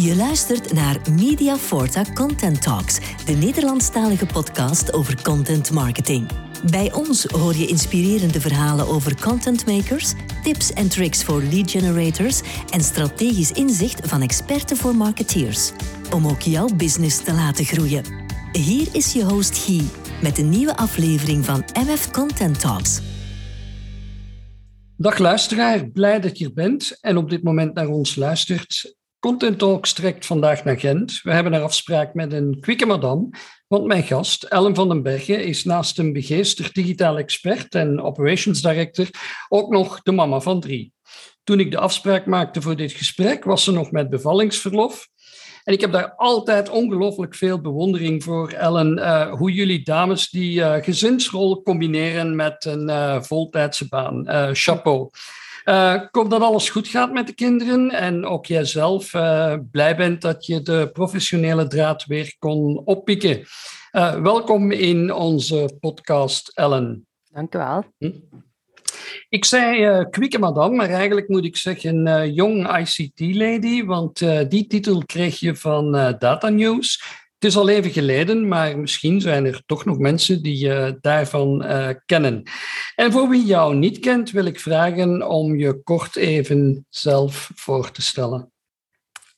Je luistert naar Media Forta Content Talks, de Nederlandstalige podcast over content marketing. Bij ons hoor je inspirerende verhalen over content makers, tips en tricks voor lead generators en strategisch inzicht van experten voor marketeers. Om ook jouw business te laten groeien. Hier is je host Guy met een nieuwe aflevering van MF Content Talks. Dag luisteraar, blij dat je er bent en op dit moment naar ons luistert. Content Talks trekt vandaag naar Gent. We hebben een afspraak met een kwikke madame, want mijn gast, Ellen van den Bergen, is naast een begeesterd digitaal expert en operations director ook nog de mama van drie. Toen ik de afspraak maakte voor dit gesprek, was ze nog met bevallingsverlof. En ik heb daar altijd ongelooflijk veel bewondering voor, Ellen, uh, hoe jullie dames die uh, gezinsrol combineren met een uh, voltijdse baan. chapeau. Uh, ik hoop dat alles goed gaat met de kinderen en ook jij zelf uh, blij bent dat je de professionele draad weer kon oppikken. Uh, welkom in onze podcast, Ellen. Dank u wel. Hm? Ik zei kwieke madame, maar eigenlijk moet ik zeggen jong ICT-lady, want die titel kreeg je van Data News. Het is al even geleden, maar misschien zijn er toch nog mensen die je daarvan uh, kennen. En voor wie jou niet kent, wil ik vragen om je kort even zelf voor te stellen.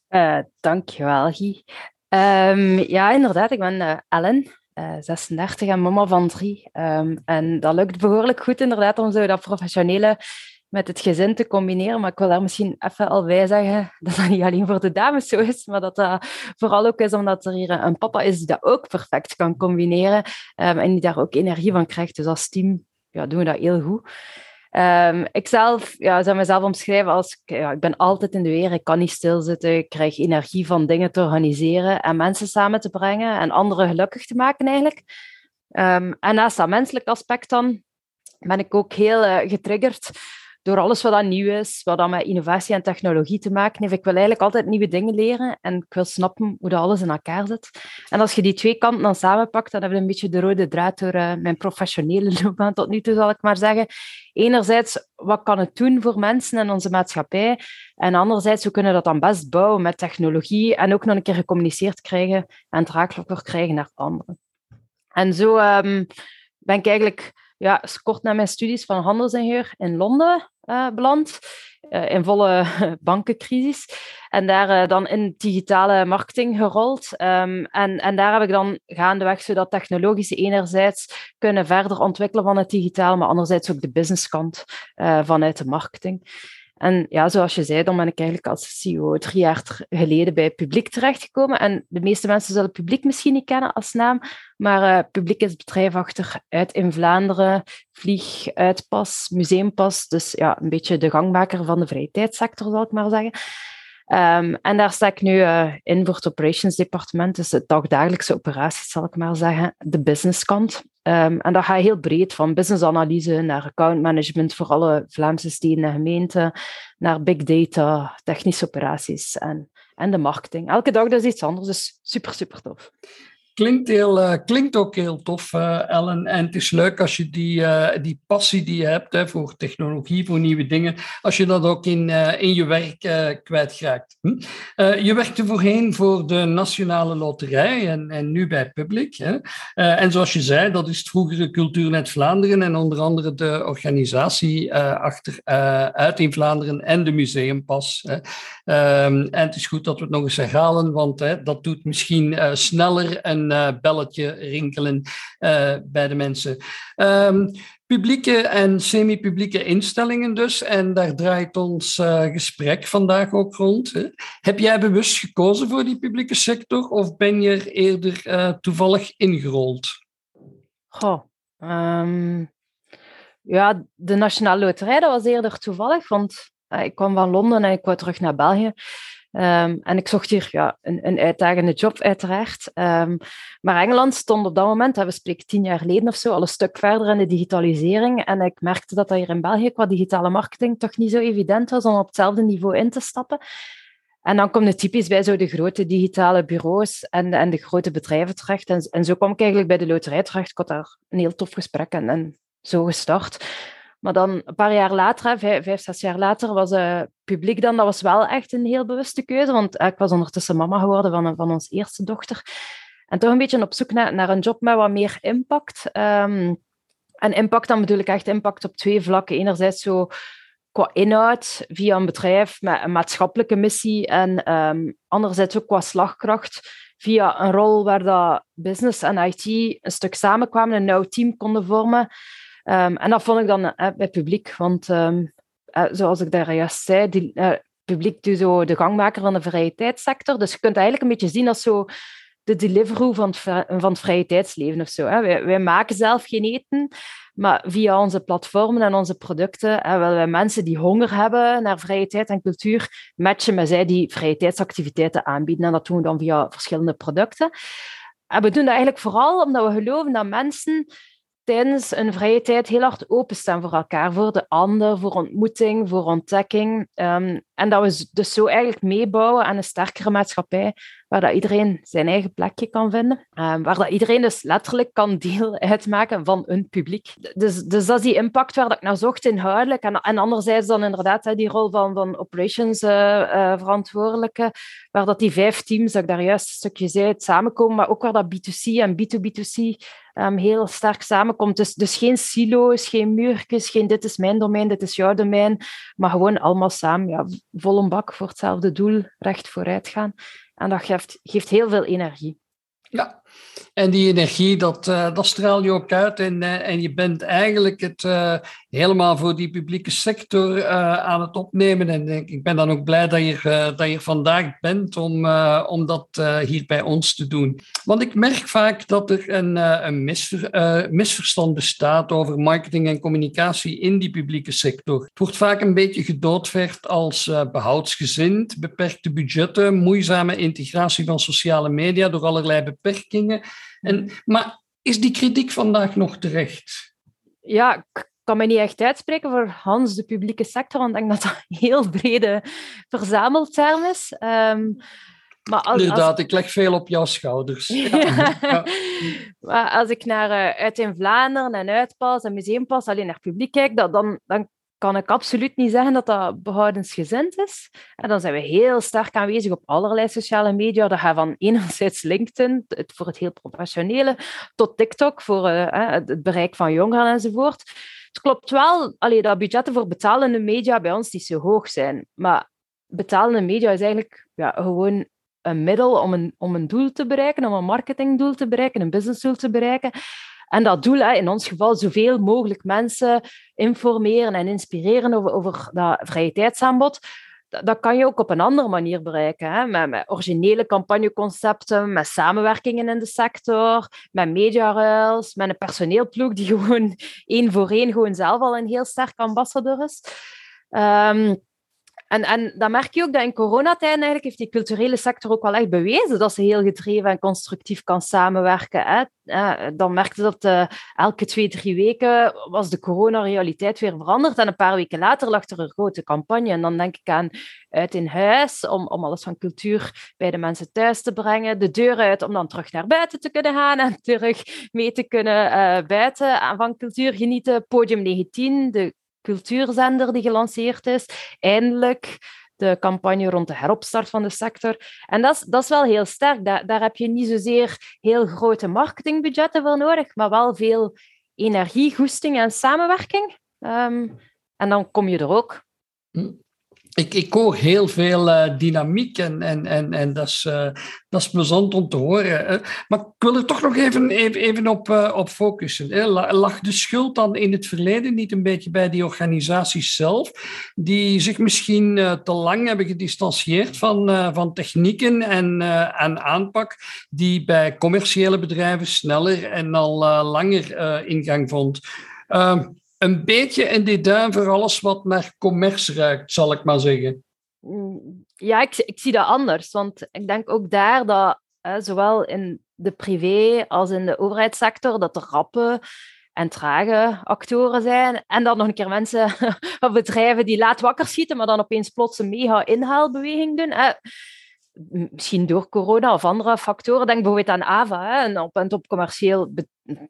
Uh, dankjewel, Guy. Um, ja, inderdaad, ik ben Ellen, 36 en mama van drie. Um, en dat lukt behoorlijk goed inderdaad om zo dat professionele met het gezin te combineren. Maar ik wil daar misschien even al bij zeggen dat dat niet alleen voor de dames zo is, maar dat dat vooral ook is omdat er hier een papa is die dat ook perfect kan combineren um, en die daar ook energie van krijgt. Dus als team ja, doen we dat heel goed. Um, ik zelf ja, zou mezelf omschrijven als ja, ik ben altijd in de weer, ik kan niet stilzitten, ik krijg energie van dingen te organiseren en mensen samen te brengen en anderen gelukkig te maken eigenlijk. Um, en naast dat menselijk aspect dan ben ik ook heel uh, getriggerd door alles wat dan nieuw is, wat dan met innovatie en technologie te maken heeft. Ik wil eigenlijk altijd nieuwe dingen leren en ik wil snappen hoe dat alles in elkaar zit. En als je die twee kanten dan samenpakt, dan hebben we een beetje de rode draad door uh, mijn professionele loopbaan tot nu toe, zal ik maar zeggen. Enerzijds, wat kan het doen voor mensen en onze maatschappij? En anderzijds, hoe kunnen we dat dan best bouwen met technologie en ook nog een keer gecommuniceerd krijgen en draaglijker krijgen naar anderen. En zo um, ben ik eigenlijk ja, kort na mijn studies van handelsingenieur in Londen uh, beland. Uh, in volle bankencrisis. En daar uh, dan in digitale marketing gerold. Um, en, en daar heb ik dan gaandeweg zodat technologische enerzijds kunnen verder ontwikkelen van het digitaal, maar anderzijds ook de businesskant vanuit de marketing. En ja, zoals je zei, dan ben ik eigenlijk als CEO drie jaar geleden bij Publiek terechtgekomen. En de meeste mensen zullen Publiek misschien niet kennen als naam, maar uh, Publiek is het bedrijf achter Uit in Vlaanderen, Vlieg, Uitpas, Museumpas. Dus ja, een beetje de gangmaker van de vrije tijdsector, zal ik maar zeggen. Um, en daar sta ik nu uh, in voor het operations departement, dus het dagdagelijkse operaties, zal ik maar zeggen, de businesskant. Um, en dat gaat heel breed, van businessanalyse naar accountmanagement voor alle Vlaamse steden en gemeenten, naar big data, technische operaties en, en de marketing. Elke dag is iets anders, dus super, super tof. Klinkt, heel, uh, klinkt ook heel tof, uh, Ellen. En het is leuk als je die, uh, die passie die je hebt hè, voor technologie, voor nieuwe dingen, als je dat ook in, in je werk kwijtraakt. Hm? je werkte voorheen voor de Nationale Loterij en, en nu bij Public. Hè? en zoals je zei, dat is het vroegere Cultuurnet Vlaanderen en onder andere de organisatie achter Uit in Vlaanderen en de Museumpas. Hè? Um, en het is goed dat we het nog eens herhalen, want hè, dat doet misschien sneller en uh, belletje rinkelen uh, bij de mensen. Um, publieke en semi-publieke instellingen dus, en daar draait ons uh, gesprek vandaag ook rond. Hè. Heb jij bewust gekozen voor die publieke sector of ben je er eerder toevallig ingerold? Goh, um, ja, de Nationale Loterij, dat was eerder toevallig, want ik kwam van Londen en ik kwam terug naar België. Um, en ik zocht hier ja, een, een uitdagende job, uiteraard. Um, maar Engeland stond op dat moment, we spreken tien jaar geleden of zo, al een stuk verder in de digitalisering. En ik merkte dat dat hier in België qua digitale marketing toch niet zo evident was om op hetzelfde niveau in te stappen. En dan komt het typisch bij zo de grote digitale bureaus en, en de grote bedrijven terecht. En, en zo kwam ik eigenlijk bij de loterij terecht. Ik had daar een heel tof gesprek en, en zo gestart. Maar dan een paar jaar later, vijf, vijf zes jaar later, was uh, publiek dan, dat was wel echt een heel bewuste keuze. Want ik was ondertussen mama geworden van, van ons eerste dochter. En toch een beetje op zoek naar, naar een job met wat meer impact. Um, en impact, dan bedoel ik echt impact op twee vlakken. Enerzijds zo qua inhoud via een bedrijf met een maatschappelijke missie en um, anderzijds ook qua slagkracht via een rol waar dat business en IT een stuk samenkwamen en een nauw team konden vormen. Um, en dat vond ik dan uh, bij publiek, want um, uh, zoals ik daar juist zei, die, uh, publiek doet zo de gangmaker van de vrije tijdssector. Dus je kunt eigenlijk een beetje zien als zo de Deliveroo van het, van het vrije tijdsleven of zo. Hè. Wij, wij, maken zelf geen eten, maar via onze platformen en onze producten hè, willen wij mensen die honger hebben naar vrije tijd en cultuur matchen met zij die vrije tijdsactiviteiten aanbieden. En dat doen we dan via verschillende producten. En we doen dat eigenlijk vooral omdat we geloven dat mensen tijdens een vrije tijd heel hard openstaan voor elkaar, voor de ander, voor ontmoeting, voor ontdekking. Um, en dat we dus zo eigenlijk meebouwen aan een sterkere maatschappij, waar dat iedereen zijn eigen plekje kan vinden, um, waar dat iedereen dus letterlijk kan deel uitmaken van een publiek. Dus, dus dat is die impact waar dat ik naar zocht inhoudelijk. En, en anderzijds dan inderdaad die rol van, van operations uh, uh, verantwoordelijke, waar dat die vijf teams, dat ik daar juist een stukje zei, samenkomen, maar ook waar dat B2C en B2B2C um, heel sterk samenkomt. Dus, dus geen silo's, geen muurtjes, geen dit is mijn domein, dit is jouw domein, maar gewoon allemaal samen, ja, vol bak voor hetzelfde doel, recht vooruit gaan. En dat geeft, geeft heel veel energie. Ja, en die energie, dat, uh, dat straal je ook uit. En, uh, en je bent eigenlijk het uh, helemaal voor die publieke sector aan het opnemen. En ik ben dan ook blij dat je, dat je vandaag bent om, om dat hier bij ons te doen. Want ik merk vaak dat er een, een misver, misverstand bestaat over marketing en communicatie in die publieke sector. Het wordt vaak een beetje gedoodverfd als behoudsgezind, beperkte budgetten, moeizame integratie van sociale media door allerlei beperkingen. En, maar is die kritiek vandaag nog terecht? Ja, ik kan me niet echt uitspreken voor Hans, de publieke sector, want ik denk dat dat een heel brede verzamelterm is. Um, maar als, Inderdaad, ik leg veel op jouw schouders. Ja. ja. maar als ik naar uh, Uit in Vlaanderen en Uitpas en Museumpas alleen naar publiek kijk, dat, dan, dan kan ik absoluut niet zeggen dat dat behoudensgezind is. En dan zijn we heel sterk aanwezig op allerlei sociale media. Dat gaat van enerzijds LinkedIn, voor het heel professionele, tot TikTok, voor uh, het bereik van jongeren enzovoort. Het klopt wel allee, dat budgetten voor betalende media bij ons niet zo hoog zijn. Maar betalende media is eigenlijk ja, gewoon een middel om een, om een doel te bereiken, om een marketingdoel te bereiken, een businessdoel te bereiken. En dat doel, in ons geval, zoveel mogelijk mensen informeren en inspireren over, over dat vrije tijdsaanbod. Dat, kan je ook op een andere manier bereiken. Hè? Met, originele campagneconcepten, met samenwerkingen in de sector, met mediaruils, met een personeelploeg die gewoon één voor één gewoon zelf al een heel sterk ambassadeur is. Um, en, en dan merk je ook dat in coronatijden eigenlijk heeft die culturele sector ook wel echt bewezen dat ze heel gedreven en constructief kan samenwerken. Hè. Dan merkte dat uh, elke twee, drie weken was de corona-realiteit weer veranderd. En een paar weken later lag er een grote campagne. En dan denk ik aan uit in huis, om, om alles van cultuur bij de mensen thuis te brengen. De deur uit om dan terug naar buiten te kunnen gaan en terug mee te kunnen uh, buiten en van cultuur genieten. Podium 19, de cultuurzender die gelanceerd is. Eindelijk de campagne rond de heropstart van de sector. En dat is, dat is wel heel sterk. Daar, daar heb je niet zozeer heel grote marketingbudgetten voor nodig, maar wel veel energie, goesting en samenwerking. Um, en dan kom je er ook. Ik, ik hoor heel veel uh, dynamiek en, en, en, en dat, is, uh, dat is plezant om te horen. Maar ik wil er toch nog even, even, even op, uh, op focussen. Hè. Lag de schuld dan in het verleden niet een beetje bij die organisaties zelf, die zich misschien te lang hebben gedistanceerd van, van technieken en, en aanpak die bij commerciële bedrijven sneller en al langer ingang vond? Een beetje in die duim voor alles wat naar commerce ruikt, zal ik maar zeggen. Mm, ja, ik, zie dat anders. Want ik denk ook daar dat, zowel in de privé als in de overheidssector, dat er rappe en trage actoren zijn. En dan nog een keer mensen of bedrijven die laat wakker schieten, maar dan opeens plots een mega inhaalbeweging doen. Misschien door corona of andere factoren. Denk bijvoorbeeld aan AVA, hè, een op- en top commercieel,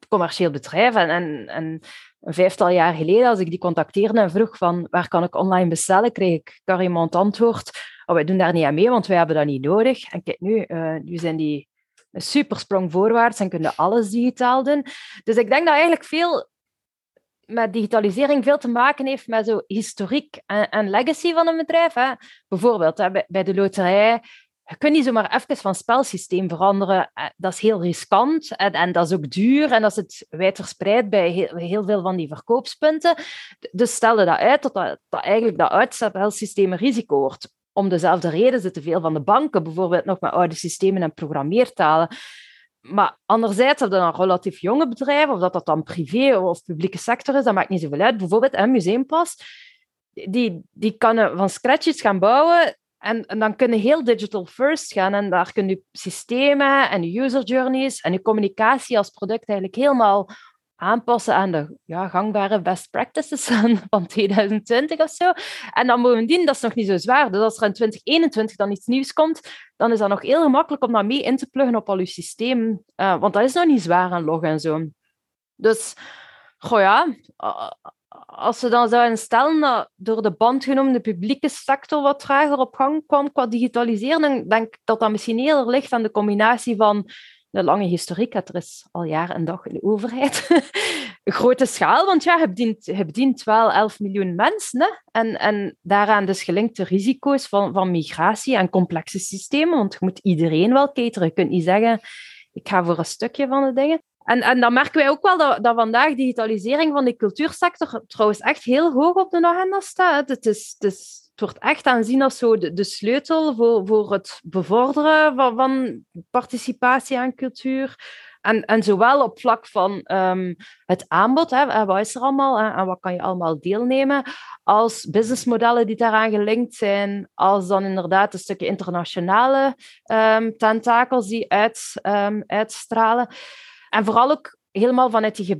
commercieel bedrijf. En, en, en een vijftal jaar geleden, als ik die contacteerde en vroeg van waar kan ik online bestellen, kreeg ik carrément antwoord, oh, wij doen daar niet aan mee, want wij hebben dat niet nodig. En kijk, nu, uh, nu zijn die een supersprong voorwaarts en kunnen alles digitaal doen. Dus ik denk dat eigenlijk veel met digitalisering veel te maken heeft met zo historiek en, en legacy van een bedrijf. Hè. Bijvoorbeeld hè, bij de loterij je kunt niet zomaar even van spelsysteem veranderen. Eh, dat is heel riskant en, en dat is ook duur en dat zit wijdverspreid bij heel, veel van die verkoopspunten. Dus stelde dat uit dat, dat, dat eigenlijk dat uitspelsysteem een risico wordt. Om dezelfde reden zitten veel van de banken bijvoorbeeld nog met oude systemen en programmeertalen. Maar anderzijds hebben dan relatief jonge bedrijven, of dat dat dan privé of publieke sector is, dat maakt niet zoveel uit. Bijvoorbeeld een museumpas, die, die kan van scratch gaan bouwen en, en, dan kun je heel digital first gaan en daar kun je systemen en user journeys en je communicatie als product eigenlijk helemaal aanpassen aan de ja, gangbare best practices van 2020 of zo. En dan bovendien, dat is nog niet zo zwaar. Dus als er in 2021 dan iets nieuws komt, dan is dat nog heel gemakkelijk om dat mee in te pluggen op al je systeem. Uh, want dat is nog niet zwaar aan loggen en zo. Dus, goh ja, als ze dan zouden stellen dat door de band genomen de publieke sector wat trager op gang kwam qua digitaliseren, dan denk ik dat dat misschien eerder ligt aan de combinatie van de lange historiek. Er is al jaren en dag in de overheid. grote schaal, want ja, je bedient, je bedient wel 11 miljoen mensen. En, en daaraan dus gelinkte risico's van, van migratie en complexe systemen, want je moet iedereen wel cateren. Je kunt niet zeggen, ik ga voor een stukje van de dingen. En, en dan merken wij ook wel dat, dat vandaag digitalisering van de cultuursector trouwens echt heel hoog op de agenda staat. Het, is, het, wordt echt aanzien als zo de, sleutel voor, voor het bevorderen van, participatie aan cultuur. En, en zowel op vlak van um, het aanbod, hè, wat is er allemaal en wat kan je allemaal deelnemen, als businessmodellen die daaraan gelinkt zijn, als dan inderdaad een stukje internationale um, tentakels die uit, um, uitstralen. En vooral ook helemaal vanuit die.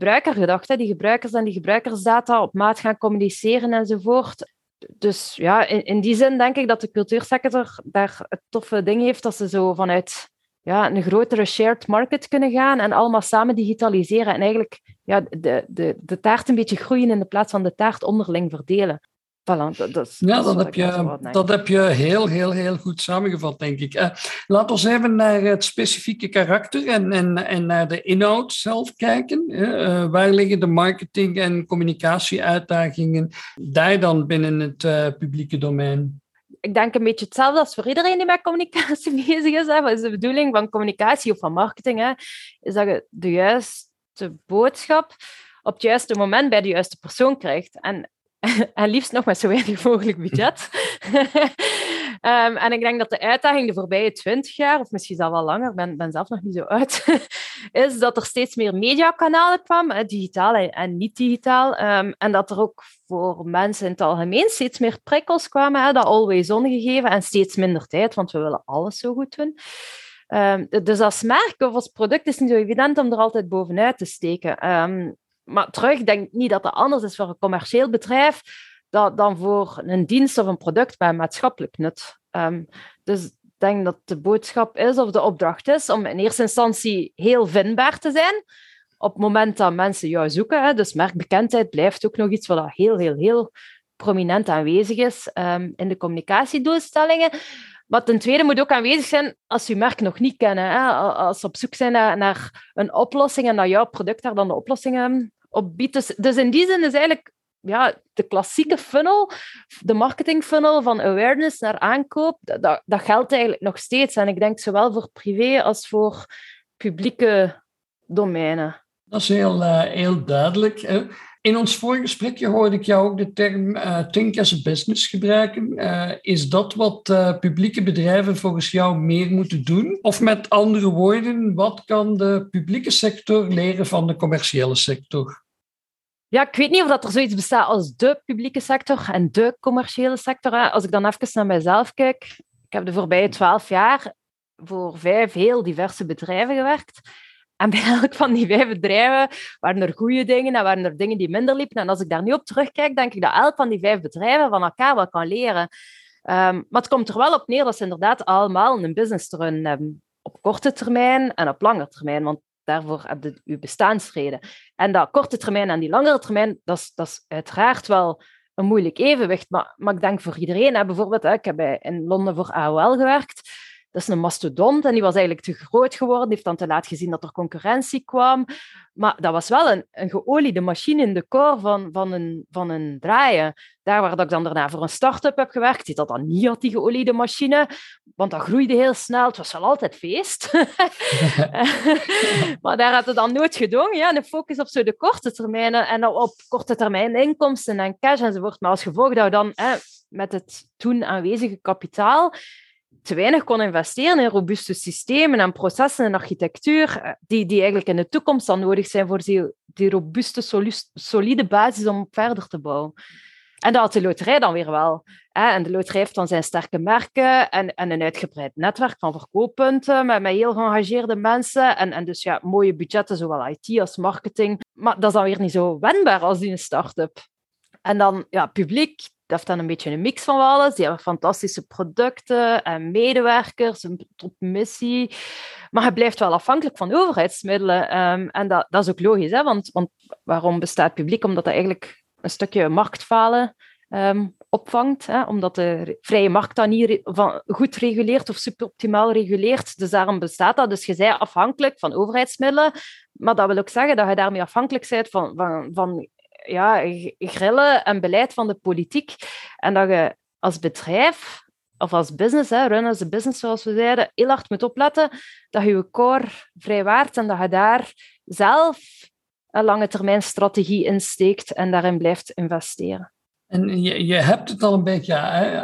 Hè. Die gebruikers en die gebruikersdata op maat gaan communiceren enzovoort. Dus ja, in, in die zin denk ik dat de cultuursector daar het toffe ding heeft dat ze zo vanuit ja, een grotere shared market kunnen gaan en allemaal samen digitaliseren en eigenlijk ja, de, de, de taart een beetje groeien in de plaats van de taart onderling verdelen. Voilà, dat, ja, dat, heb je, dat heb je heel, heel, heel goed samengevat, denk ik. Uh, laat ons even naar het specifieke karakter en, en, en naar de inhoud zelf kijken. Uh, waar liggen de marketing- en communicatieuitdagingen daar dan binnen het uh, publieke domein? Ik denk een beetje hetzelfde als voor iedereen die met communicatie bezig is. Hè. Wat is de bedoeling van communicatie of van marketing? Hè? Is dat je de juiste boodschap op het juiste moment bij de juiste persoon krijgt. En en liefst nog met zo weinig mogelijk budget. um, en ik denk dat de uitdaging de voorbije twintig jaar, of misschien al wel langer, ik ben, ben zelf nog niet zo oud, is dat er steeds meer mediakanalen kwamen, digitaal en, niet digitaal. Um, en dat er ook voor mensen in het algemeen steeds meer prikkels kwamen, hè, dat always on gegeven en steeds minder tijd, want we willen alles zo goed doen. Um, dus als merk of als product is het niet zo evident om er altijd bovenuit te steken. Um, maar terug, denk niet dat het anders is voor een commercieel bedrijf dat, dan voor een dienst of een product bij maatschappelijk nut. Um, dus ik denk dat de boodschap is, of de opdracht is, om in eerste instantie heel vindbaar te zijn op het moment dat mensen jou zoeken. Hè. Dus merkbekendheid blijft ook nog iets wat heel, heel, heel prominent aanwezig is um, in de communicatiedoelstellingen. Maar ten tweede moet ook aanwezig zijn als je merk nog niet kennen. Hè? Als ze op zoek zijn naar, een oplossing en dat jouw product daar dan de oplossingen op biedt. Dus, dus in die zin is eigenlijk ja, de klassieke funnel, de marketing funnel van awareness naar aankoop, dat, dat geldt eigenlijk nog steeds. En ik denk zowel voor privé als voor publieke domeinen. Dat is heel, uh, heel duidelijk. In ons vorige gesprekje hoorde ik jou ook de term uh, think as a business gebruiken. Uh, is dat wat uh, publieke bedrijven volgens jou meer moeten doen? Of met andere woorden, wat kan de publieke sector leren van de commerciële sector? Ja, ik weet niet of dat er zoiets bestaat als de publieke sector en de commerciële sector. Als ik dan even naar mijzelf kijk, ik heb de voorbije twaalf jaar voor vijf heel diverse bedrijven gewerkt. En bij elk van die vijf bedrijven waren er goede dingen en waren er dingen die minder liepen. En als ik daar nu op terugkijk, denk ik dat elk van die vijf bedrijven van elkaar wel kan leren. Um, maar het komt er wel op neer dat ze inderdaad allemaal een business run hebben. Op korte termijn en op lange termijn. Want daarvoor heb je je bestaansreden. En dat korte termijn en die langere termijn, dat is, dat is uiteraard wel een moeilijk evenwicht. Maar, maar ik denk voor iedereen, bijvoorbeeld, hè, ik heb in Londen voor AOL gewerkt. Dat is een mastodont en die was eigenlijk te groot geworden. Die heeft dan te laat gezien dat er concurrentie kwam. Maar dat was wel een, een geoliede machine in de core van, van, een, van een draaien. Daar waar dat ik dan daarna voor een start-up heb gewerkt, zit dat dan niet had, die geoliede machine. Want dat groeide heel snel. Het was wel altijd feest. maar daar had het dan nooit gedongen. Ja, de focus op zo de korte termijnen en op korte termijn inkomsten en cash enzovoort. Maar als gevolg dat we dan hè, met het toen aanwezige kapitaal te weinig kon investeren in robuuste systemen en processen en architectuur, eh, die, die eigenlijk in de toekomst dan nodig zijn voor die, die robuuste, solide basis om verder te bouwen. En dat had de loterij dan weer wel. En de loterij heeft dan zijn sterke merken en, en een uitgebreid netwerk van verkooppunten met, met heel geëngageerde mensen. En, en dus ja, mooie budgetten, zowel IT als marketing. Maar dat is dan weer niet zo wendbaar als die een start-up. En dan, ja, publiek, heeft dan een beetje een mix van alles. Die hebben fantastische producten en medewerkers, een topmissie. Maar het blijft wel afhankelijk van overheidsmiddelen. Ehm, en dat, dat is ook logisch, hè? Want, want waarom bestaat publiek? Omdat dat eigenlijk een stukje marktfalen ehm, opvangt. Hè? Omdat de vrije markt dat niet van, goed reguleert of superoptimaal reguleert. Dus daarom bestaat dat. Dus je bent afhankelijk van overheidsmiddelen. Maar dat wil ook zeggen dat je daarmee afhankelijk bent van, van, van ja, grillen en beleid van de politiek. En dat je als bedrijf of als business, hè, run as a business zoals we zeiden, heel hard moet opletten dat je je core vrijwaart en dat je daar zelf een lange termijn strategie in steekt en daarin blijft investeren. En je, je hebt het al een beetje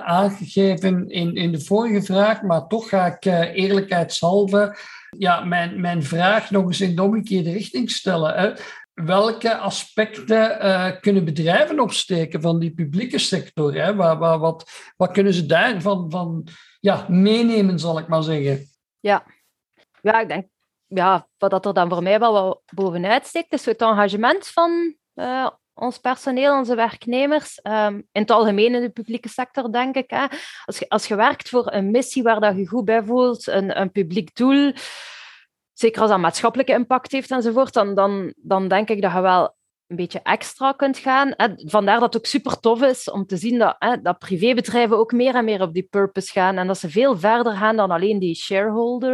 aangegeven in, in de vorige vraag, maar toch ga ik uh, eerlijkheidshalve ja, mijn, mijn vraag nog eens in de omgekeerde richting stellen. Welke aspecten uh, kunnen bedrijven opsteken van die publieke sector? Hè? Waar, wat, wat kunnen ze daarvan van, ja, meenemen, zal ik maar zeggen? Ja, ja ik denk ja, wat er dan voor mij wel wat bovenuit steekt, is het engagement van uh, ons personeel, onze werknemers. Um, in het algemeen in de publieke sector, denk ik. Hè. Als, je, als je werkt voor een missie waar dat je goed bij voelt, een, een publiek doel zeker als dat maatschappelijke impact heeft enzovoort, dan, dan, dan denk ik dat je wel een beetje extra kunt gaan. Vandaar dat het ook super tof is om te zien dat, hè, dat privébedrijven ook meer en meer op die purpose gaan en dat ze veel verder gaan dan alleen die shareholder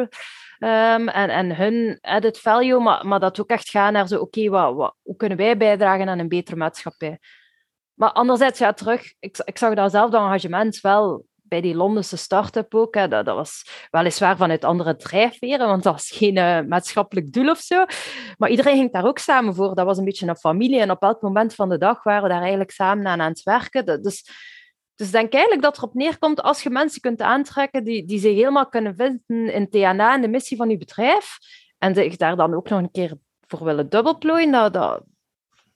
um, en, en hun added value, maar, maar dat ook echt gaan naar zo, oké, wat, wat, hoe kunnen wij bijdragen aan een betere maatschappij? Maar anderzijds, ja, terug, ik, ik zag dat zelf, dat engagement wel bij die Londense start-up ook. Hè, dat, dat, was weliswaar vanuit andere drijfveren, want dat was geen uh, maatschappelijk doel of zo. Maar iedereen ging daar ook samen voor. Dat was een beetje een familie en op elk moment van de dag waren we daar eigenlijk samen aan aan het werken. Dus, dus denk eigenlijk dat erop neerkomt, als je mensen kunt aantrekken die, die zich helemaal kunnen vinden in TNA en de missie van je bedrijf, en zich daar dan ook nog een keer voor willen dubbelplooien, dat, dat,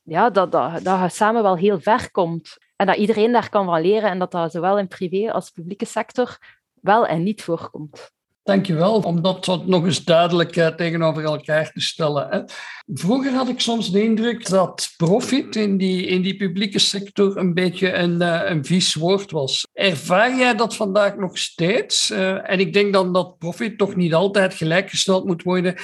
ja, dat, dat, dat samen wel heel ver komt. En dat iedereen daar kan van leren en dat dat zowel in privé als publieke sector wel en niet voorkomt. Dankjewel om dat nog eens duidelijk uh, tegenover elkaar te stellen. Vroeger had ik soms de indruk dat profit in die, in die publieke sector een beetje een, uh, een vies woord was. Ervaar jij dat vandaag nog steeds? Uh, en ik denk dan dat profit toch niet altijd gelijkgesteld moet worden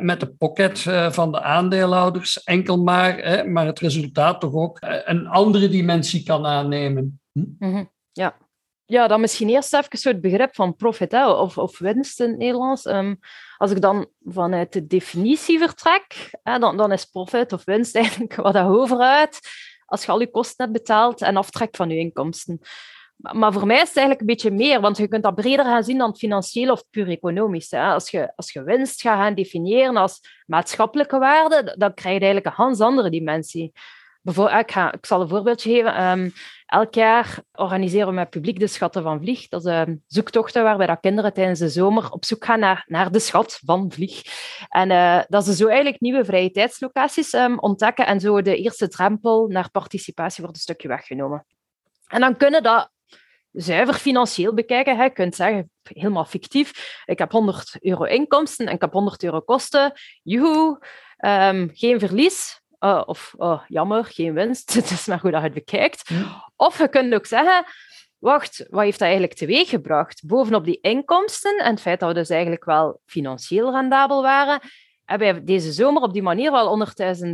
met de pocket van de aandeelhouders, enkel maar, maar het resultaat toch ook een andere dimensie kan aannemen. Hm? -hmm. Ja, ja, dan misschien eerst even het begrip van profit of, of winst in het Nederlands. Um, als ik dan vanuit de definitie vertrek, hè, dan, dan is profit of winst eigenlijk wat overuit als je al je kosten hebt betaald en aftrekt van je inkomsten. Maar, voor mij is het eigenlijk een beetje meer, want je kunt dat breder gaan zien dan financieel of puur economisch. Hè. Als, je, als je winst gaat gaan definiëren als maatschappelijke waarde, dan krijg je eigenlijk een ganz andere dimensie. Bijvoorbeeld, ik, ik zal een voorbeeldje geven. Um, elk jaar organiseren we met publiek de Schatten van Vlieg. Dat is een zoektocht waarbij dat kinderen tijdens de zomer op zoek gaan naar, naar de schat van Vlieg. En uh, dat ze zo eigenlijk nieuwe vrije tijdslocaties um, ontdekken en zo de eerste drempel naar participatie wordt een stukje weggenomen. En dan kunnen dat zuiver financieel bekijken. Je kunt zeggen, helemaal fictief, ik heb 100 euro inkomsten en ik heb 100 euro kosten. Joehoe, um, geen verlies. Uh, of oh, jammer, geen winst. Het is maar goed dat je het bekijkt. Of je kunt ook zeggen, wacht, wat heeft dat eigenlijk teweeggebracht? Bovenop die inkomsten en het feit dat we dus eigenlijk wel financieel rendabel waren, hebben wij deze zomer op die manier wel 100.000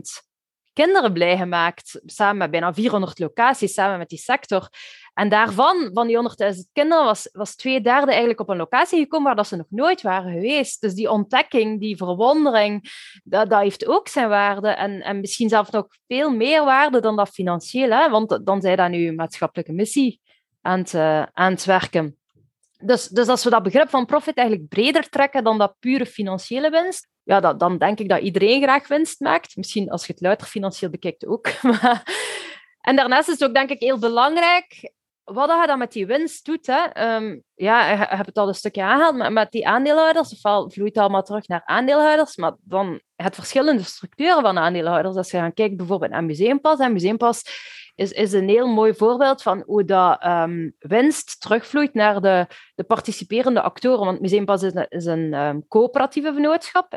kinderen blij gemaakt, samen met bijna 400 locaties, samen met die sector. En daarvan, van die 100.000 kinderen, was, was twee derde eigenlijk op een locatie gekomen waar dat ze nog nooit waren geweest. Dus die ontdekking, die verwondering, dat, dat heeft ook zijn waarde. En, en misschien zelfs nog veel meer waarde dan dat financieel, hè? want dan zijn dat nu maatschappelijke missie aan het, uh, aan het werken. Dus, dus als we dat begrip van profit eigenlijk breder trekken dan dat pure financiële winst, ja, dan denk ik dat iedereen graag winst maakt. Misschien als je het luider financieel bekijkt ook. en daarnaast is het ook denk ik heel belangrijk wat je dan met die winst doet. Hè. Um, ja, je hebt het al een stukje aangehaald, maar met die aandeelhouders, ofwel vloeit allemaal terug naar aandeelhouders, maar dan het verschillende structuren van aandeelhouders. Als je gaat kijken bijvoorbeeld naar Museumpas, Museumpas is, is een heel mooi voorbeeld van hoe dat um, winst terugvloeit naar de, de participerende actoren. Want Museumpas is een, is een um, coöperatieve vennootschap.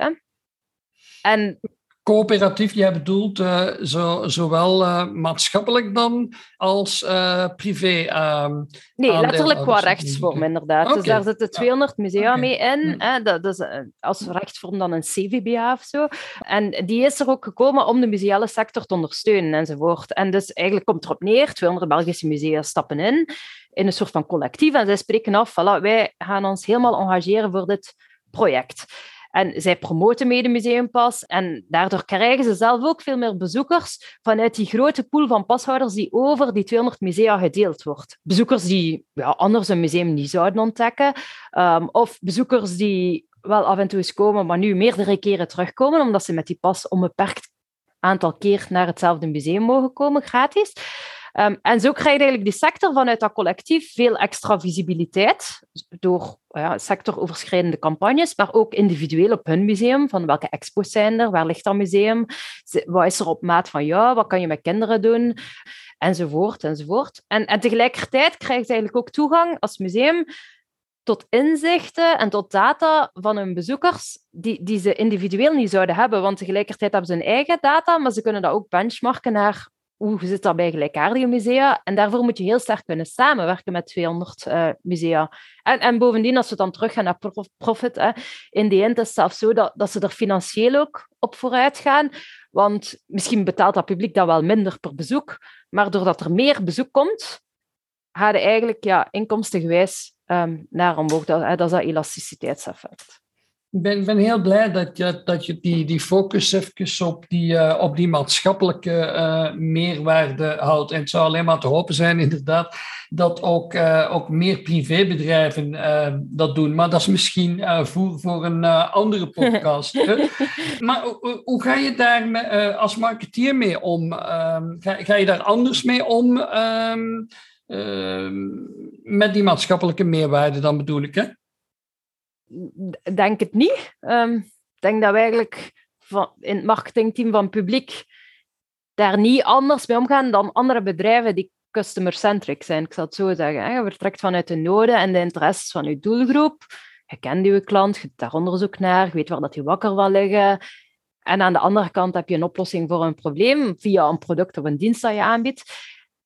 En coöperatief, jij bedoelt uh, zo, zowel uh, maatschappelijk dan als uh, privé? Ehm, nee, letterlijk qua rechtsvorm, inderdaad. Okay. Dus daar zitten 200 musea okay. mee in. Mm. Hè? Dat, dat, is als rechtsvorm dan een CVBA of zo. En die is er ook gekomen om de museale sector te ondersteunen enzovoort. En dus eigenlijk komt erop neer, 200 Belgische musea stappen in, in een soort van collectief. En zij spreken af, voilà, wij gaan ons helemaal engageren voor dit project. En zij promoten mede Museumpas en daardoor krijgen ze zelf ook veel meer bezoekers vanuit die grote pool van pashouders die over die 200 musea gedeeld wordt. Bezoekers die ja, anders een museum niet zouden ontdekken, um, of bezoekers die wel af en toe eens komen, maar nu meerdere keren terugkomen, omdat ze met die pas onbeperkt aantal keer naar hetzelfde museum mogen komen, gratis. Um, en zo krijgt eigenlijk die sector vanuit dat collectief veel extra visibiliteit door ja, sectoroverschrijdende campagnes, maar ook individueel op hun museum. Van welke expo's zijn er? Waar ligt dat museum? Wat is er op maat van jou? Wat kan je met kinderen doen? Enzovoort, enzovoort. En, en tegelijkertijd krijgt eigenlijk ook toegang als museum tot inzichten en tot data van hun bezoekers die, die ze individueel niet zouden hebben. Want tegelijkertijd hebben ze hun eigen data, maar ze kunnen dat ook benchmarken naar hoe zit dat bij gelijkaardige musea? En daarvoor moet je heel sterk kunnen samenwerken met 200 uh, eh, musea. En, en bovendien, als we dan teruggaan naar profit, hè, in die end is zelfs zo dat, dat ze er financieel ook op vooruit gaan. Want misschien betaalt dat publiek dat wel minder per bezoek, maar doordat er meer bezoek komt, gaan eigenlijk ja, inkomstengewijs um, naar omhoog. Dat is dat elasticiteitseffect. Ik ben, ben heel blij dat je, dat je die, die focus even op die, uh, op die maatschappelijke uh, meerwaarde houdt. En het zou alleen maar te hopen zijn, inderdaad, dat ook, uh, ook meer privébedrijven dat doen. Maar dat is misschien voor, voor een andere podcast. maar hoe ga je daar me, als marketeer mee om? Ehm, ga, ga je daar anders mee om um, met die maatschappelijke meerwaarde dan bedoel ik, hè? Denk het niet. Um, ik denk dat we eigenlijk van, in het marketingteam van publiek daar niet anders mee omgaan dan andere bedrijven die customer-centric zijn, ik zal het zo zeggen. Je vertrekt vanuit de noden en de interesses van je doelgroep. Je kent je klant, je doet daar onderzoek naar, je weet waar dat je wakker wil liggen. En aan de andere kant heb je een oplossing voor een probleem via een product of een dienst dat je aanbiedt.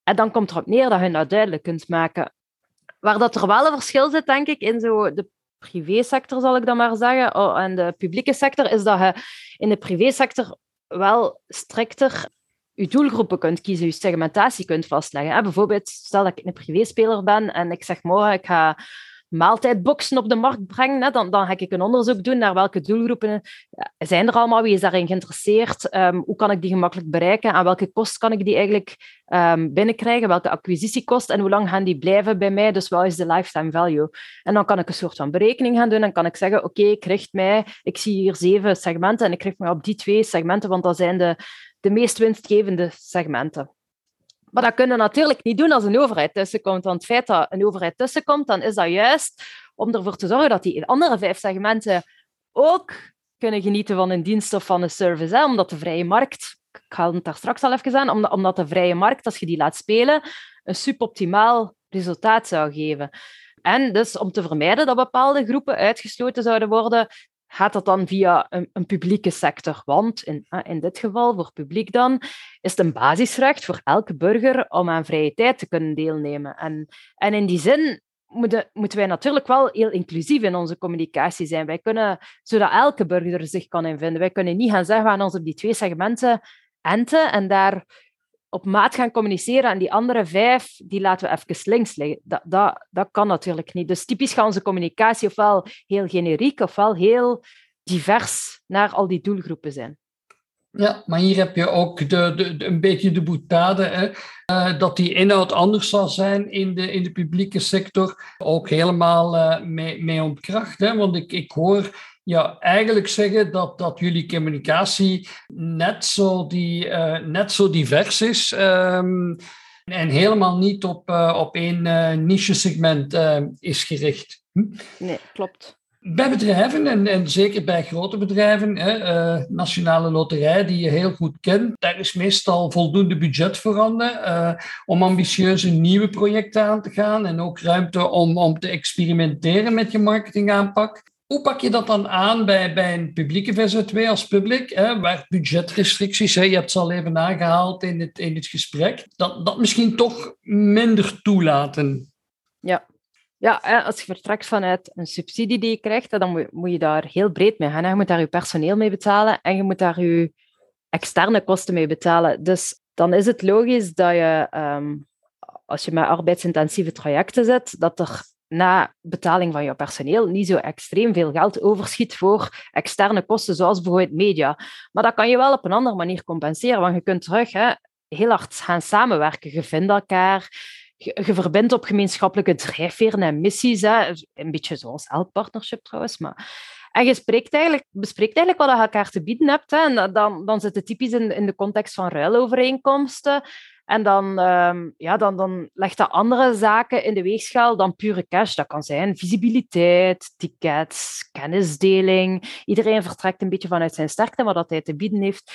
En dan komt erop neer dat je dat duidelijk kunt maken. Waar dat er wel een verschil zit, denk ik, in zo de privésector, zal ik dan maar zeggen, oh, en de publieke sector, is dat je in de privésector wel strikter je doelgroepen kunt kiezen, je segmentatie kunt vastleggen. Bijvoorbeeld, stel dat ik een privéspeler ben en ik zeg morgen, ik ga maaltijdboxen op de markt brengen, dan, dan ga ik een onderzoek doen naar welke doelgroepen zijn er allemaal, wie is daarin geïnteresseerd, um, hoe kan ik die gemakkelijk bereiken, aan welke kost kan ik die eigenlijk um, binnenkrijgen, welke acquisitiekost en hoe lang gaan die blijven bij mij, dus wat is de lifetime value. En dan kan ik een soort van berekening gaan doen en kan ik zeggen, oké, ik richt mij, ik zie hier zeven segmenten en ik richt mij op die twee segmenten, want dat zijn de, de meest winstgevende segmenten. Maar dat kunnen we natuurlijk niet doen als een overheid tussenkomt. Want het feit dat een overheid tussenkomt, dan is dat juist om ervoor te zorgen dat die andere vijf segmenten ook kunnen genieten van een dienst of van een service. Hè? Omdat de vrije markt, ik haal het daar straks al even aan, omdat de vrije markt, als je die laat spelen, een suboptimaal resultaat zou geven. En dus om te vermijden dat bepaalde groepen uitgesloten zouden worden, gaat dat dan via een, een, publieke sector. Want in, in dit geval, voor publiek dan, is het een basisrecht voor elke burger om aan vrije tijd te kunnen deelnemen. En, en in die zin moeten, moeten wij natuurlijk wel heel inclusief in onze communicatie zijn. Wij kunnen, zodat elke burger zich kan invinden. Wij kunnen niet gaan zeggen, we gaan ons op die twee segmenten enten en daar op maat gaan communiceren en die andere vijf, die laten we even links liggen. Dat, dat, dat kan natuurlijk niet. Dus typisch gaat onze communicatie ofwel heel generiek ofwel heel divers naar al die doelgroepen zijn. Ja, maar hier heb je ook de, de, een beetje de boetade, hè? Uh, dat die inhoud anders zal zijn in de, in de publieke sector, ook helemaal uh, mee, mee ontkracht. Hè? Want ik, ik hoor ja, eigenlijk zeggen dat, dat jullie communicatie net zo, die, uh, net zo divers is um, en helemaal niet op, op één niche-segment is gericht. Hm? Nee, klopt. Bij bedrijven, en, en zeker bij grote bedrijven, hè, uh, Nationale Loterij, die je heel goed kent, daar is meestal voldoende budget voorhanden uh, om ambitieuze nieuwe projecten aan te gaan en ook ruimte om, om te experimenteren met je marketingaanpak. Hoe pak je dat dan aan bij, bij een publieke VZW als publiek, hè, waar budgetrestricties, hè, je hebt ze al even aangehaald in het, in het gesprek, dat, dat misschien toch minder toelaten? Ja, ja, als je vertrekt vanuit een subsidie die je krijgt, dan moet je daar heel breed mee gaan. Je moet daar je personeel mee betalen en je moet daar je externe kosten mee betalen. Dus dan is het logisch dat je, ehm, als je met arbeidsintensieve trajecten zit, dat er na betaling van je personeel niet zo extreem veel geld overschiet voor externe kosten, zoals bijvoorbeeld media. Maar dat kan je wel op een andere manier compenseren, want je kunt terug hè, heel hard gaan samenwerken. Je vindt elkaar, je, verbindt op gemeenschappelijke drijfveren en missies. Hè. Een beetje zoals elk partnership trouwens. Maar... En je eigenlijk, bespreekt eigenlijk wat je elkaar te bieden hebt. En dan, dan zit het typisch in, in de context van ruilovereenkomsten. En dan, um, ja, dan, dan legt dat andere zaken in de weegschaal dan pure cash. Dat kan zijn visibiliteit, tickets, kennisdeling. Iedereen vertrekt een beetje vanuit zijn sterkte, wat dat hij te bieden heeft.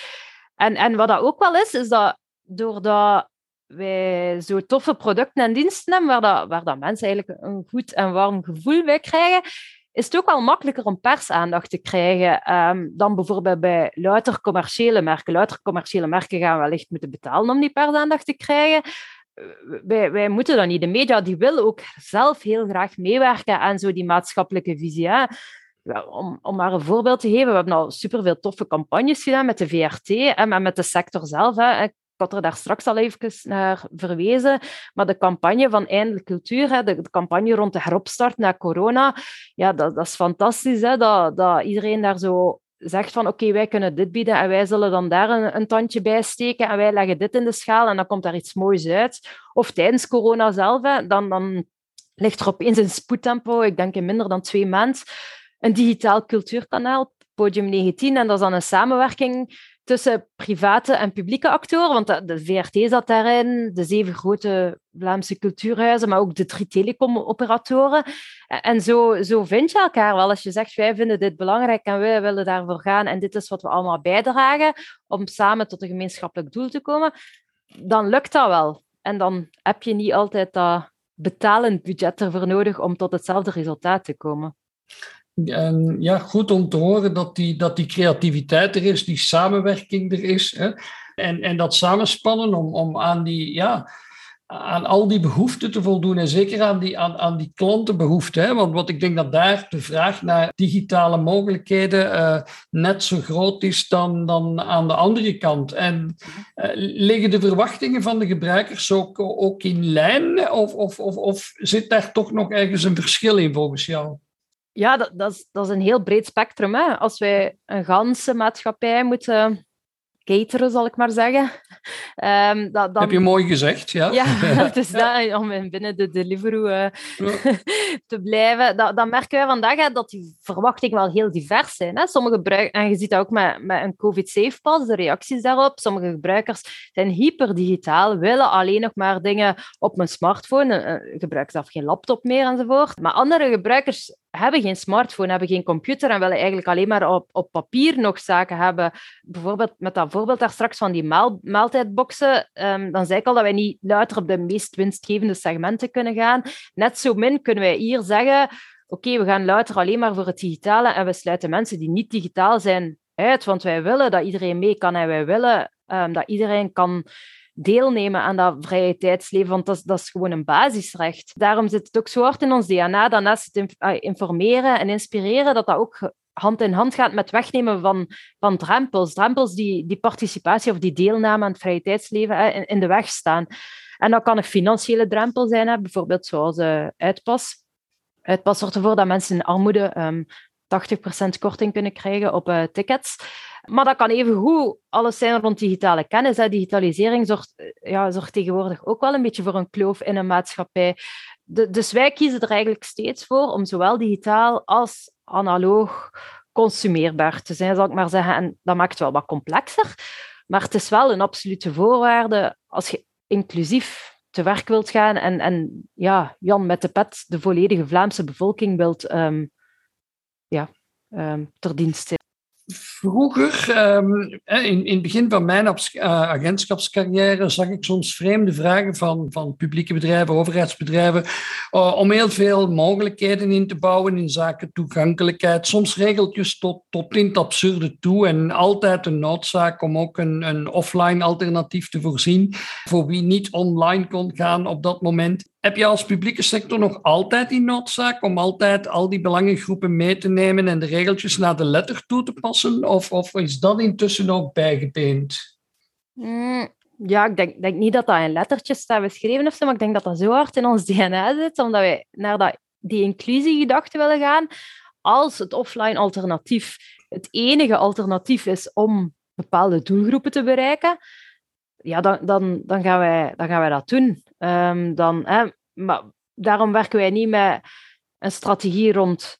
En, en wat dat ook wel is, is dat doordat wij zo toffe producten en diensten hebben, waar, waar dat mensen eigenlijk een goed en warm gevoel bij krijgen, is het ook wel makkelijker om persaandacht te krijgen um, dan bijvoorbeeld bij louter commerciële merken. Louter commerciële merken gaan wellicht moeten betalen om die persaandacht te krijgen. Wij, wij moeten dat niet. De media die willen ook zelf heel graag meewerken aan zo die maatschappelijke visie. Om, om maar een voorbeeld te geven, we hebben al superveel toffe campagnes gedaan met de VRT en met de sector zelf. Hè. Ik had er daar straks al even naar verwezen, maar de campagne van Eindelijk Cultuur, de, campagne rond de heropstart na corona, ja, dat, dat is fantastisch, hè, dat, dat iedereen daar zo zegt van oké, wij kunnen dit bieden en wij zullen dan daar een, een, tandje bij steken en wij leggen dit in de schaal en dan komt daar iets moois uit. Of tijdens corona zelf, dan, dan ligt er opeens een spoedtempo, ik denk in minder dan twee maanden, een digitaal cultuurkanaal, Podium 19, en dat is dan een samenwerking tussen private en publieke actoren, want de VRT zat daarin, de zeven grote Vlaamse cultuurhuizen, maar ook de drie telecomoperatoren. En zo, zo vind je elkaar wel. Als je zegt, wij vinden dit belangrijk en wij willen daarvoor gaan en dit is wat we allemaal bijdragen om samen tot een gemeenschappelijk doel te komen, dan lukt dat wel. En dan heb je niet altijd dat betalend budget ervoor nodig om tot hetzelfde resultaat te komen. Ja, goed om te horen dat die, dat die creativiteit er is, die samenwerking er is. Hè? En, en dat samenspannen om, om aan, die, ja, aan al die behoeften te voldoen. En zeker aan die, aan, aan die klantenbehoeften. Hè? Want wat ik denk dat daar de vraag naar digitale mogelijkheden uh, net zo groot is dan, dan aan de andere kant. En uh, liggen de verwachtingen van de gebruikers ook, ook in lijn? Of, of, of, of zit daar toch nog ergens een verschil in volgens jou? Ja, dat, dat, is, dat is een heel breed spectrum. Hè. Als wij een ganse maatschappij moeten cateren, zal ik maar zeggen. Um, dat, dan... Heb je mooi gezegd, ja. Ja, dus dat, om binnen de Deliveroo uh, te blijven. Dat, dan merken wij vandaag hè, dat die verwachtingen wel heel divers zijn. Hè. Sommige gebruikers, en je ziet dat ook met, met een COVID-safe pass, de reacties daarop. Sommige gebruikers zijn hyperdigitaal, willen alleen nog maar dingen op mijn smartphone, uh, gebruiken zelf geen laptop meer enzovoort. Maar andere gebruikers hebben geen smartphone, hebben geen computer en willen eigenlijk alleen maar op, op papier nog zaken hebben. Bijvoorbeeld met dat voorbeeld daar straks van die maal, maaltijdboxen, um, dan zei ik al dat wij niet luider op de meest winstgevende segmenten kunnen gaan. Net zo min kunnen wij hier zeggen, oké, we gaan luider alleen maar voor het digitale en we sluiten mensen die niet digitaal zijn uit, want wij willen dat iedereen mee kan en wij willen um, dat iedereen kan deelnemen aan dat vrije tijdsleven, want dat, dat is gewoon een basisrecht. Daarom zit het ook zo hard in ons DNA dat het ah, informeren en inspireren, dat dat ook hand in hand gaat met wegnemen van, van drempels. Drempels die, die participatie of die deelname aan het vrije tijdsleven in, in de weg staan. En dat kan een financiële drempel zijn, hè, bijvoorbeeld zoals uh, uitpas. Uitpas zorgt ervoor dat mensen in armoede ehm, 80% korting kunnen krijgen op uh, tickets. Maar dat kan even goed alles zijn rond digitale kennis. Hè. Digitalisering zorgt, eh, ja, zorgt tegenwoordig ook wel een beetje voor een kloof in een maatschappij. De, dus wij kiezen er eigenlijk steeds voor om zowel digitaal als analoog consumeerbaar te zijn, zal ik maar zeggen. En dat maakt het wel wat complexer. Maar het is wel een absolute voorwaarde als je inclusief te werk wilt gaan en, en ja, Jan met de pet de volledige Vlaamse bevolking wilt um, ja, um, ter dienst zijn. Vroeger, ehm, in, in het begin van mijn uh, agentschapscarrière, zag ik soms vreemde vragen van, van publieke bedrijven, overheidsbedrijven, om heel veel mogelijkheden in te bouwen in zaken toegankelijkheid. Soms regeltjes tot, tot in het absurde toe en altijd een noodzaak om ook een, een offline alternatief te voorzien voor wie niet online kon gaan op dat moment. Heb je als publieke sector nog altijd die noodzaak om altijd al die belangengroepen mee te nemen en de regeltjes naar de letter toe te passen? Of, of is dat intussen ook bijgebeend? Mm, ja, ik denk, denk niet dat dat in lettertjes staat beschreven of zo, maar ik denk dat dat zo hard in ons DNA zit, omdat wij naar dat, die inclusiegedachte willen gaan. Als het offline alternatief het enige alternatief is om bepaalde doelgroepen te bereiken, ja, dan, dan, dan, gaan, wij, dan gaan wij dat doen. Um, dan, hè, maar daarom werken wij niet met een strategie rond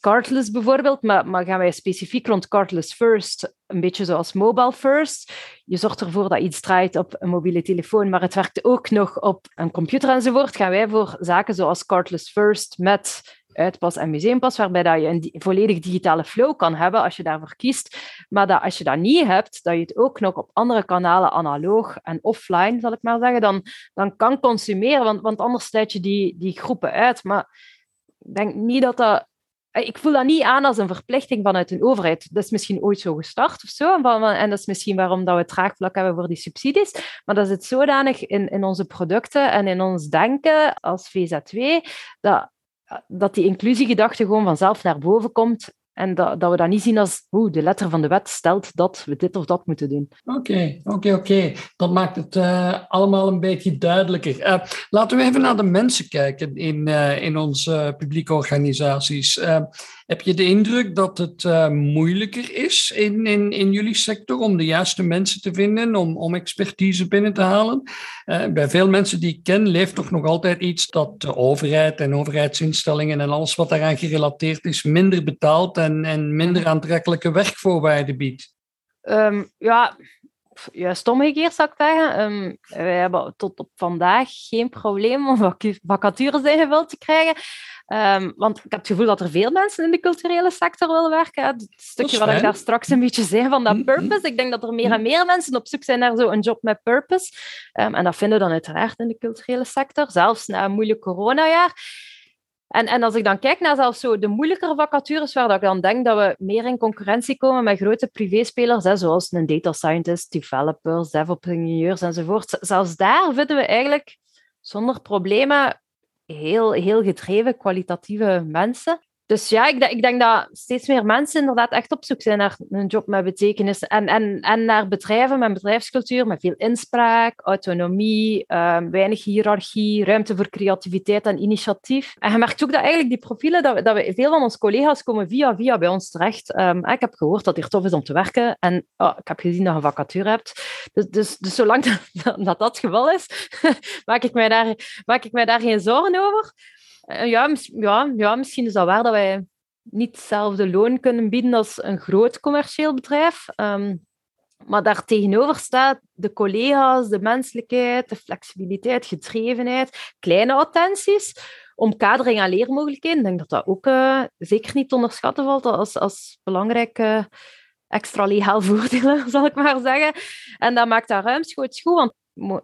cardless bijvoorbeeld, maar, maar gaan wij specifiek rond cardless first, een beetje zoals mobile first. Je zorgt ervoor dat iets draait op een mobiele telefoon, maar het werkt ook nog op een computer enzovoort. Gaan wij voor zaken zoals cardless first met uitpas en museumpas, waarbij dat je een volledig digitale flow kan hebben als je daarvoor kiest. Maar dat als je dat niet hebt, dat je het ook nog op andere kanalen, analoog en offline, zal ik maar zeggen, dan, dan kan consumeren, want, want anders sluit je die, die groepen uit. Maar ik denk niet dat dat ik voel dat niet aan als een verplichting vanuit een overheid. Dat is misschien ooit zo gestart of zo. En dat is misschien waarom dat we het traagvlak hebben voor die subsidies. Maar dat zit zodanig in, in onze producten en in ons denken als VZW, dat dat die inclusiegedachte gewoon vanzelf naar boven komt en dat, dat we dat niet zien als, hoe de letter van de wet stelt dat we dit of dat moeten doen. Oké, oké, oké. Dat maakt het uh, allemaal een beetje duidelijker. Uh, laten we even naar de mensen kijken in, uh, in onze publieke organisaties. Heb je de indruk dat het moeilijker is in, in, in jullie sector om de juiste mensen te vinden, om, om expertise binnen te halen? Bij veel mensen die ik ken leeft toch nog altijd iets dat de overheid en overheidsinstellingen en alles wat daaraan gerelateerd is minder betaalt en, en minder aantrekkelijke werkvoorwaarden biedt. Um, ja, juist omgekeerd zou ik zeggen. Um, wij hebben tot op vandaag geen probleem om vacatures ingevuld te krijgen. Um, want ik heb het gevoel dat er veel mensen in de culturele sector willen werken. Het stukje wat ik daar straks een beetje zei van dat mm-hmm. purpose. Ik denk dat er meer en meer mensen op zoek zijn naar zo'n job met purpose. Um, en dat vinden we dan uiteraard in de culturele sector, zelfs na een moeilijk coronajaar. En, en als ik dan kijk naar zelfs zo de moeilijkere vacatures, waar ik dan denk dat we meer in concurrentie komen met grote privéspelers, hè, zoals een data scientist, developers, DevOps-ingenieurs enzovoort. Zelfs daar vinden we eigenlijk zonder problemen heel, heel gedreven, kwalitatieve mensen. Dus ja, ik, ik, denk dat steeds meer mensen inderdaad echt op zoek zijn naar een job met betekenis. En, en, en naar bedrijven met bedrijfscultuur, met veel inspraak, autonomie, um, weinig hiërarchie, ruimte voor creativiteit en initiatief. En je merkt ook dat eigenlijk die profielen, dat we, veel van onze collega's komen via via bij ons terecht. Um, ik heb gehoord dat het hier tof is om te werken. En oh, ik heb gezien dat je een vacature hebt. Dus, dus, dus zolang dat dat, dat het geval is, maak, ik mij daar, maak ik mij daar geen zorgen over. Eh, ja, ja, ja, misschien is dat waar dat wij niet hetzelfde loon kunnen bieden als een groot commercieel bedrijf. Um, maar daar tegenover staat de collega's, de menselijkheid, de flexibiliteit, gedrevenheid, kleine attenties, omkadering aan leermogelijkheden. Ik denk dat dat ook uh, zeker niet onderschatten valt als, als belangrijke extra legaal voordelen, zal ik maar zeggen. En dat maakt dat ruimschoots goed, want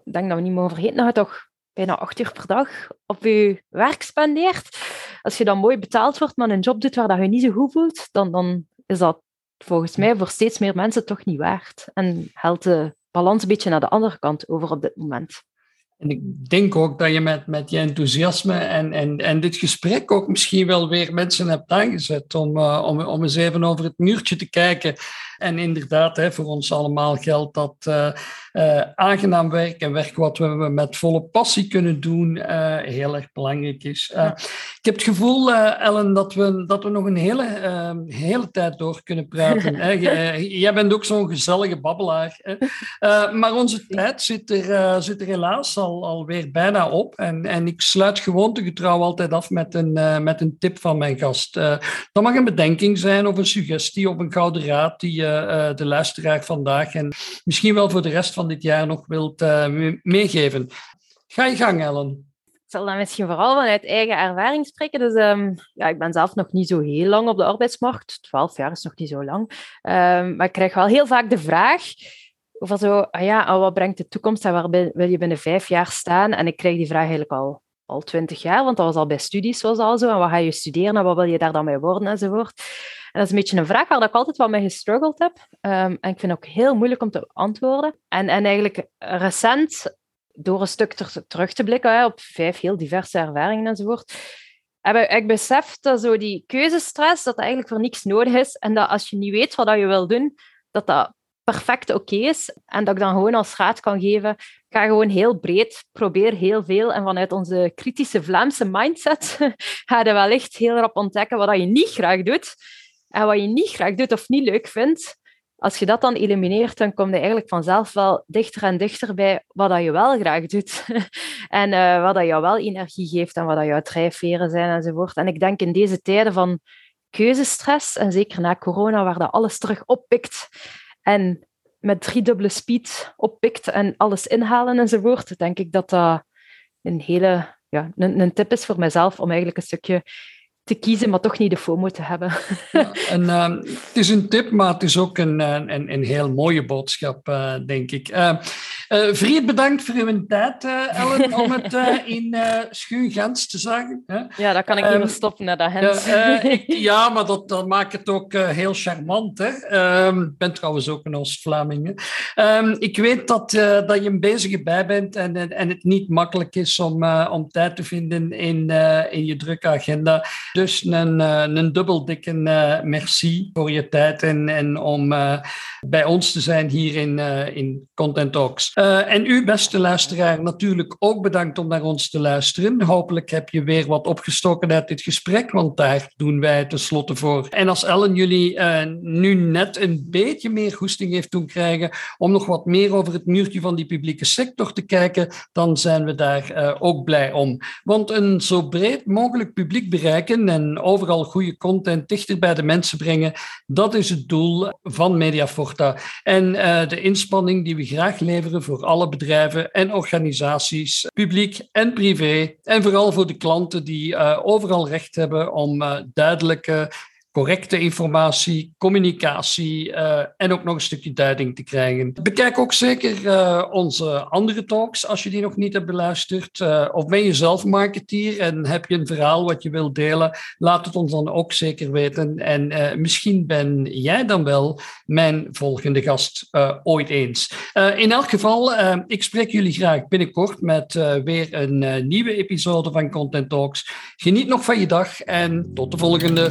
ik denk dat we niet mogen vergeten dat je toch bijna acht uur per dag op je werk spendeert. Als je dan mooi betaald wordt, maar een job doet waar dat je niet zo goed voelt, dan, dan is dat volgens mij voor steeds meer mensen toch niet waard. En helpt de balans een beetje naar de andere kant over op dit moment. En ik denk ook dat je met, met je enthousiasme en, en, en dit gesprek ook misschien wel weer mensen hebt aangezet om, uh, om, om eens even over het muurtje te kijken en inderdaad, hè, voor ons allemaal geldt dat uh, uh, aangenaam werk en werk wat we met volle passie kunnen doen, heel erg belangrijk is. Ik heb het gevoel, Ellen, dat we, dat we nog een hele, ehm, hele tijd door kunnen praten. hè. Jij bent ook zo'n gezellige babbelaar. Hè. maar onze tijd zit er, zit er helaas al, alweer bijna op. En, en ik sluit gewoontegetrouw altijd af met een, met een tip van mijn gast. dat mag een bedenking zijn of een suggestie of een gouden raad die uh, de luisteraar vandaag en misschien wel voor de rest van dit jaar nog wilt uh, meegeven. Ga je gang, Ellen. Ik zal dan misschien vooral vanuit eigen ervaring spreken. Dus um, ja, ik ben zelf nog niet zo heel lang op de arbeidsmarkt. Twaalf jaar is nog niet zo lang. Um, maar ik krijg wel heel vaak de vraag over zo, ah ja, wat brengt de toekomst en waar wil je binnen vijf jaar staan? En ik krijg die vraag eigenlijk al al twintig jaar, want dat was al bij studies was al zo. En wat ga je studeren en wat wil je daar dan mee worden enzovoort. En dat is een beetje een vraag waar ik altijd wel mee gestruggeld heb. Um, en ik vind het ook heel moeilijk om te antwoorden. En, en eigenlijk recent, door een stuk ter, terug te blikken op vijf heel diverse ervaringen enzovoort, heb ik beseft dat zo die keuzestress, dat, dat eigenlijk voor niks nodig is. En dat als je niet weet wat je wil doen, dat dat perfect oké is. En dat ik dan gewoon als raad kan geven, ga gewoon heel breed, probeer heel veel. En vanuit onze kritische Vlaamse mindset ga je wellicht heel rap ontdekken wat je niet graag doet. En wat je niet graag doet of niet leuk vindt. Als je dat dan elimineert, dan kom je eigenlijk vanzelf wel dichter en dichter bij wat je wel graag doet. en uh, wat dat jou wel energie geeft en wat dat jouw drijfveren zijn enzovoort. En ik denk in deze tijden van keuzestress, en zeker na corona, waar dat alles terug oppikt, en met driedubbele speed oppikt en alles inhalen enzovoort, denk ik dat dat een hele ja, een, een tip is voor mezelf om eigenlijk een stukje te kiezen, maar toch niet de FOMO te hebben. Ja, en, uh, het is een tip, maar het is ook een, een, een heel mooie boodschap, uh, denk ik. Uh, Vriend, bedankt voor uw tijd, Ellen, om het in Schuun Gens te zeggen. Hè? Ja, dat kan ik niet meer ehm, stoppen naar dat Hens. ja, maar dat, dat maakt het ook heel charmant. Hè? Ehm, ik ben trouwens ook een Oost-Vlaming. Ik weet dat, dat je een bezige bij bent en, en het niet makkelijk is om, om tijd te vinden in, in je drukke agenda. Dus een, eh, een dubbel dikke eh, merci voor je tijd en, en om eh, bij ons te zijn hier in, in Content Talks. en u, beste luisteraar, natuurlijk ook bedankt om naar ons te luisteren. Hopelijk heb je weer wat opgestoken uit dit gesprek, want daar doen wij tenslotte voor. En als Ellen jullie nu net een beetje meer goesting heeft doen krijgen om nog wat meer over het muurtje van die publieke sector te kijken, dan zijn we daar ook blij om. Want een zo breed mogelijk publiek bereiken en overal goede content dichter bij de mensen brengen. Dat is het doel van Mediaforta. En uh, de inspanning die we graag leveren voor alle bedrijven en organisaties, publiek en privé. En vooral voor de klanten die uh, overal recht hebben om uh, duidelijke correcte informatie, communicatie uh, en ook nog een stukje duiding te krijgen. Bekijk ook zeker uh, onze andere talks als je die nog niet hebt beluisterd. Uh, of ben je zelf marketeer en heb je een verhaal wat je wilt delen? Laat het ons dan ook zeker weten. En misschien ben jij dan wel mijn volgende gast ooit eens. in elk geval, ik spreek jullie graag binnenkort met weer een nieuwe episode van Content Talks. Geniet nog van je dag en tot de volgende.